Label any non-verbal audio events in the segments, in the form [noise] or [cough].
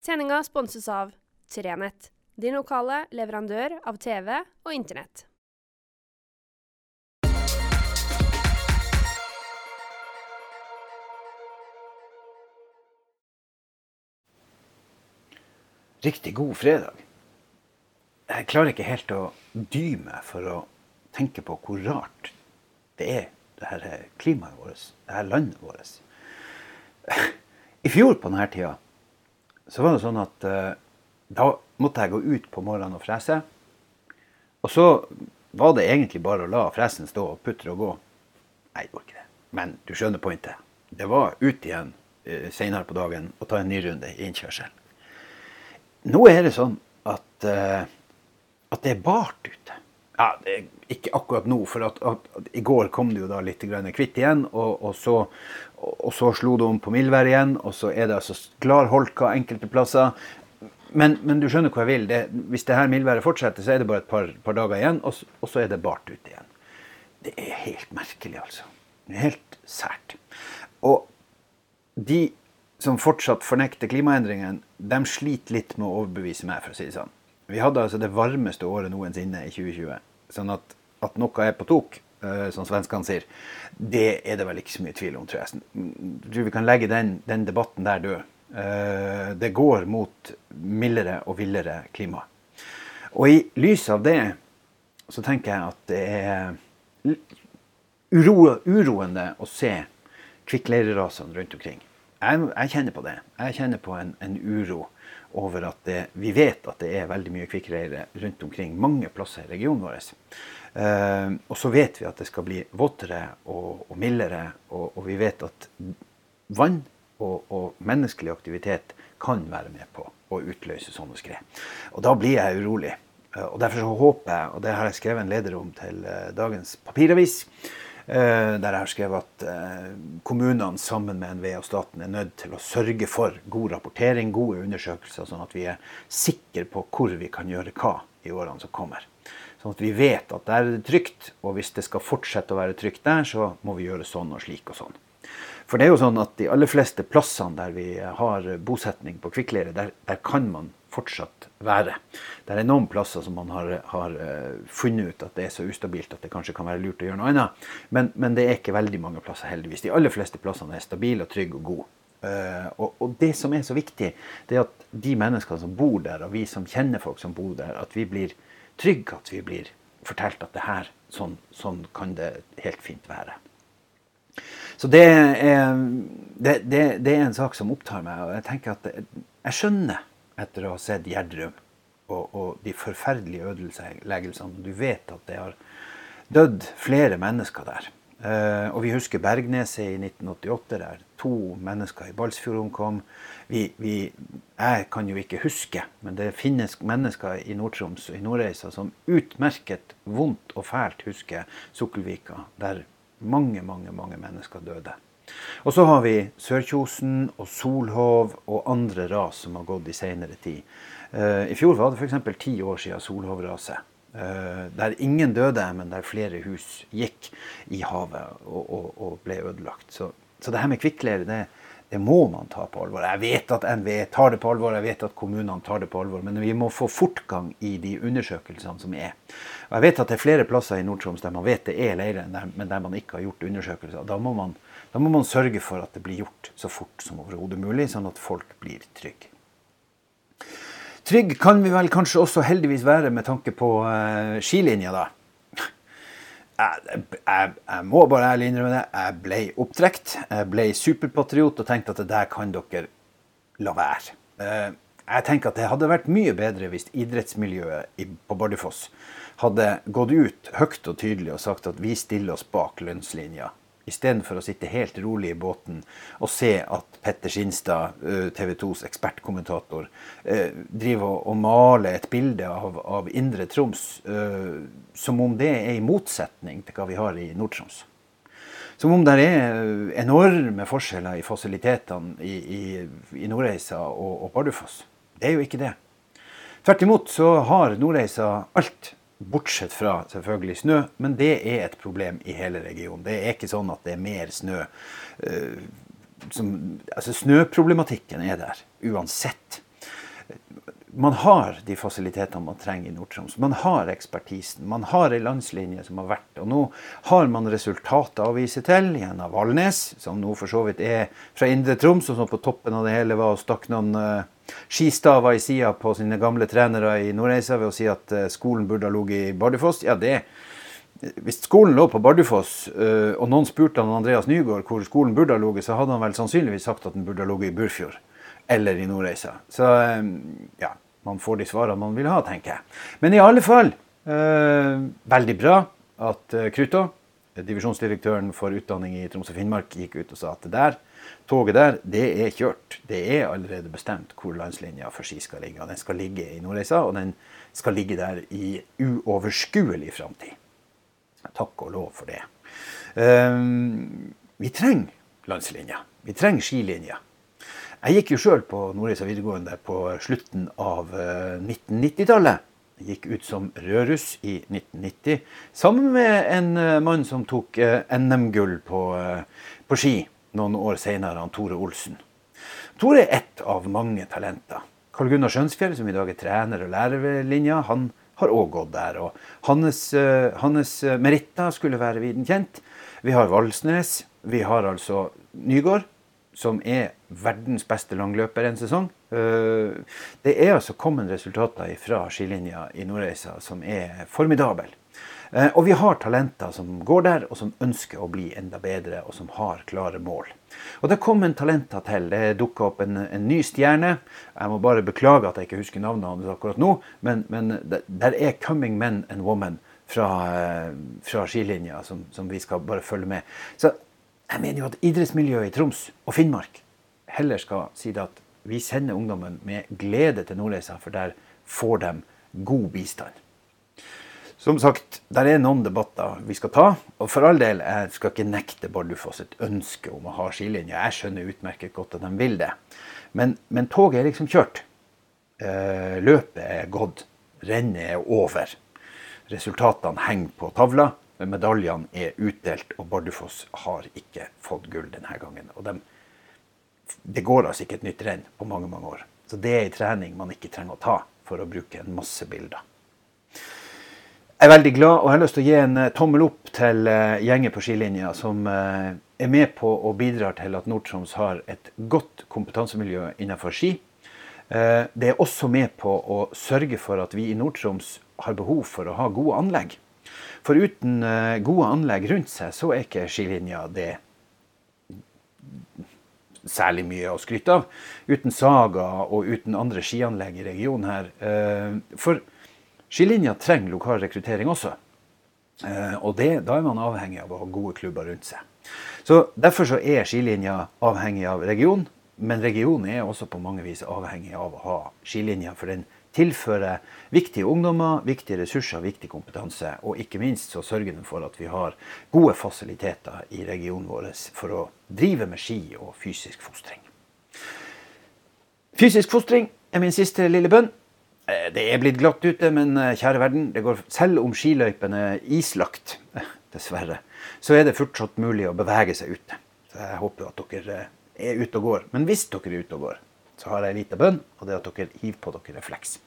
Sendinga sponses av Trenett, din lokale leverandør av TV og Internett. Riktig god fredag. Jeg klarer ikke helt å dy meg for å tenke på hvor rart det er, det her klimaet vårt, det her landet vårt. I fjor på denne tida så var det sånn at uh, da måtte jeg gå ut på morgenen og frese. Og så var det egentlig bare å la fresen stå og putre og gå. Nei, det var ikke det. Men du skjønner pointet. Det var ut igjen uh, senere på dagen og ta en ny runde i innkjørselen. Nå er det sånn at, uh, at det er bart ute. Ja, ikke akkurat nå, for at, at, at i går kom det jo da litt kvitt igjen. Og, og, så, og, så, slo det om på mildvær igjen, og så er det altså klar holka enkelte plasser. Men, men, du skjønner hvor jeg vil. Det, hvis det her mildværet fortsetter, så er det bare et par, par dager igjen, og, og, så er det bart ute igjen. Det er helt merkelig, altså. Helt sært. Og de som fortsatt fornekter klimaendringene, de sliter litt med å overbevise meg, for å si det sånn. Vi hadde altså det varmeste året noensinne i 2020. Sånn at, at noe er på tok, som svenskene sier, det er det vel ikke så mye tvil om, tror jeg. Jeg tror vi kan legge den, den debatten der død. Uh, det går mot mildere og villere klima. Og i lys av det så tenker jeg at det er uro, uroende å se kvikkleirerasene rundt omkring. Jeg, jeg, kjenner på det. Jeg kjenner på en, en uro over at det, vi vet at det er veldig mye kvikkleire rundt omkring mange plasser i regionen vår. Eh, og så vet vi at det skal bli våtere og, og mildere, og, og, vi vet at vann og, og, menneskelig aktivitet kan være med på å utløse sånne skred. Og da blir jeg urolig. Uh, og Derfor så håper jeg, og det har jeg skrevet en leder om til uh, dagens papiravis, Eh, der jeg har skrevet at eh, kommunene sammen med NVE og staten er nødt til å sørge for god rapportering, gode undersøkelser, sånn at vi er sikre på hvor vi kan gjøre hva i årene som kommer. Sånn at vi vet at der er det trygt, og hvis det skal fortsette å være trygt der, så må vi gjøre sånn og slik og sånn. For det er jo sånn at de aller fleste plassene der vi har bosetning på kvikkleire, der, der kan man fortsatt være. Det er noen plasser som man har, har, eh, funnet ut at det er så ustabilt at det kanskje kan være lurt å gjøre noe annet. Men, men det er ikke veldig mange plasser, heldigvis. De aller fleste plassene er stabile, og trygge og gode. Uh, og, og, det som er så viktig, det er at de menneskene som bor der, og vi som kjenner folk som bor der, at vi blir trygge, at vi blir fortalt at det her, sånn, sånn kan det helt fint være. Så det er, det, det, det er, en sak som opptar meg. og Jeg tenker at jeg skjønner etter å ha sett Gjerdrum og, og, de forferdelige ødeleggelsene. Du vet at det har dødd flere mennesker der. Uh, og vi husker Bergneset i 1988, der to mennesker i Balsfjord omkom. Vi, vi, jeg kan jo ikke huske, men det finnes mennesker i Nord-Troms og i Nordreisa som utmerket vondt og fælt husker Sukkelvika, der mange, mange, mange mennesker døde. Og så har vi Sørkjosen og Solhov og andre ras som har gått i senere tid. Uh, I fjor var det f.eks. ti år siden Solhov-raset. Uh, der ingen døde, men der flere hus gikk i havet og, og, og ble ødelagt. Så, så, det her med kvikkleire, det, det, må man ta på alvor. Jeg vet at NVE tar det på alvor, jeg vet at kommunene tar det på alvor. Men vi må få fortgang i de undersøkelsene som er. Og jeg vet at det er flere plasser i Nord-Troms der man vet det er leire, men der man ikke har gjort undersøkelser. Da må man da må man sørge for at det blir gjort så fort som overhodet mulig, sånn at folk blir trygge. Trygg kan vi vel kanskje også heldigvis være med tanke på uh, skilinja, da. Jeg, må bare ærlig innrømme det. Jeg ble opptrekt. Jeg ble superpatriot og tenkte at det der kan dere la være. Uh, jeg tenker at det hadde vært mye bedre hvis idrettsmiljøet på Bardufoss hadde gått ut høyt og tydelig og sagt at vi stiller oss bak lønnslinja Istedenfor å sitte helt rolig i båten og se at Petter Skinstad, TV 2s ekspertkommentator, driver og maler et bilde av, av Indre Troms som om det er i motsetning til hva vi har i Nord-Troms. Som om det er enorme forskjeller i fasilitetene i, i, i Nordreisa og, og Bardufoss. Det er jo ikke det. Tvert imot så har Nordreisa alt Bortsett fra selvfølgelig snø, men det er et problem i hele regionen. Det er ikke sånn at det er mer snø. Uh, som, altså Snøproblematikken er der uansett. man har de fasilitetene man trenger i Nord-Troms. Man har ekspertisen. Man har ei landslinje som har vært. Og nå har man resultatet å vise til gjennom Valnes, som nå for så vidt er fra Indre Troms, og som på toppen av det hele var og stakk noen uh, skistaver i sida på sine gamle trenere i Nordreisa ved å si at uh, skolen burde ha ligget i Bardufoss. Ja, det hvis skolen lå på Bardufoss, uh, og noen spurte han Andreas Nygaard hvor skolen burde ha ligget, så hadde han vel sannsynligvis sagt at den burde ha ligget i Burfjord eller i Nordreisa. Så ja, man får de svarene man vil ha, tenker jeg. Men i alle fall, eh, veldig bra at eh, Krutå, divisjonsdirektøren for utdanning i Troms og Finnmark, gikk ut og sa at det der, toget der, det er kjørt. Det er allerede bestemt hvor landslinja for ski skal ligge. Den skal ligge i Nordreisa, og den skal ligge der i uoverskuelig framtid. Takk og lov for det. Um, vi trenger landslinja. Vi trenger skilinja. Jeg gikk jo sjøl på Nordreisa videregående på slutten av 1990-tallet. Eh, gikk ut som rødruss i 1990 sammen med en eh, mann som tok eh, NM-gull på, på, ski noen år senere, han Tore Olsen. Tore er ett av mange talenter. Karl Gunnar Skjønsfjell, som i dag er trener og lærer ved linja, han har òg gått der. og Hans, hans meritter skulle være viden kjent. Vi har Valsnes. Vi har altså Nygård, som er verdens beste langløper en sesong. Eh, det er altså kommet resultater fra skilinja i Nordreisa som er formidable. Eh, og vi har talenter som går der, og som ønsker å bli enda bedre, og som har klare mål. Og det kom en talenter til. Det dukka opp en, en, ny stjerne. Jeg må bare beklage at jeg ikke husker navnet hans akkurat nå, men, men der er 'coming men and women' fra, eh, fra skilinja som, som vi skal bare følge med. Så jeg mener jo at idrettsmiljøet i Troms og Finnmark heller skal si det at vi sender ungdommen med glede til Nordreisa, for der får de god bistand. Som sagt, der er noen debatter vi skal ta. Og for all del, jeg skal ikke nekte Bardufoss et ønske om å ha skilinje. Jeg skjønner utmerket godt at de vil det. Men, men toget er liksom kjørt. Eh, løpet er gått. Rennet er over. Resultatene henger på tavla. Men medaljene er utdelt, og Bardufoss har ikke fått gull denne gangen. Og de, det går altså ikke et nytt renn på mange mange år. Så det er en trening man ikke trenger å ta for å bruke en masse bilder. Jeg er veldig glad og jeg har lyst til å gi en eh, tommel opp til uh, gjengen på skilinja som uh, er med på og bidrar til at Nord-Troms har et godt kompetansemiljø innenfor ski. Det er også med på å sørge for at vi i Nord-Troms har behov for å ha gode anlegg. For uten eh, gode anlegg rundt seg, så er ikke skilinja det særlig mye å skryte av. Uten Saga og uten andre skianlegg i regionen her. Eh, for skilinja trenger lokal rekruttering også. Eh, og det, da er man avhengig av å ha gode klubber rundt seg. Så Derfor så er skilinja avhengig av regionen, men regionen er også på mange vis avhengig av å ha skilinja. For den tilfører viktige ungdommer, viktige ressurser, viktig kompetanse. Og ikke minst så sørger den for at vi har gode fasiliteter i regionen vår for å drive med ski og fysisk fostring. Fysisk fostring er min siste lille bønn. Eh, det er blitt glatt ute, men eh, kjære verden, det går selv om skiløypene er islagt, eh, [laughs] dessverre, så er det fortsatt mulig å bevege seg ute. Så jeg håper at dere er ute og går. Men hvis dere er ute og går, så har jeg en liten bønn, og det er at dere hiver på dere refleks.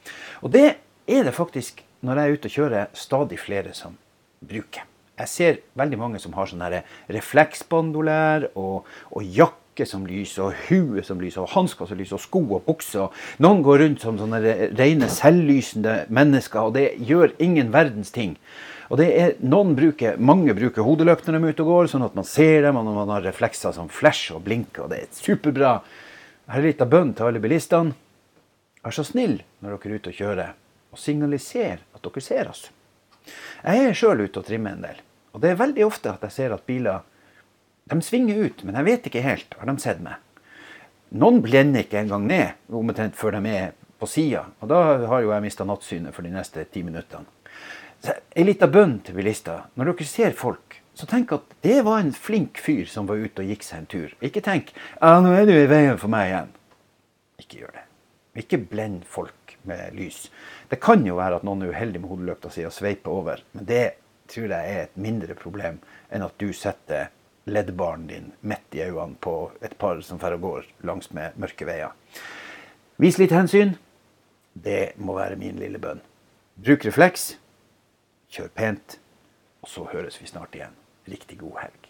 Og det er det faktisk, når jeg er ute og kjører, stadig flere som bruker. Jeg ser veldig mange som har sånne refleksbandolær og, og jakke som lyser, og hue som lyser, og hansker som lyser, og sko og bukser. Noen går rundt som sånne rene selvlysende mennesker, og det gjør ingen verdens ting. Og det er, noen bruker, Mange bruker hodeløp når de er ute og går, sånn at man ser dem, og man har reflekser som flasher og blinker. og Det er superbra. Jeg er en liten bønn til alle bilistene. Vær så snill når dere er ute og kjører, og signaliser at dere ser oss. Jeg er sjøl ute og trimmer en del. Og det er veldig ofte at jeg ser at biler de svinger ut, men jeg vet ikke helt. Har de sett meg? Noen blender ikke engang ned omtrent før de er på sida. Og da har jo jeg mista nattsynet for de neste ti minuttene. Så Ei lita bønn til bilister. Når dere ser folk, så tenk at det var en flink fyr som var ute og gikk seg en tur. Ikke tenk ja, nå er du i veien for meg igjen. Ikke gjør det. Ikke blend folk med lys. Det kan jo være at noen er uheldig med hodelykta si og sveiper over, men det tror jeg er et mindre problem enn at du setter leddbaren din midt i øynene på et par som fer og går langs med mørke veier. Vis litt hensyn. Det må være min lille bønn. Bruk refleks, kjør pent, og så høres vi snart igjen. Riktig god helg.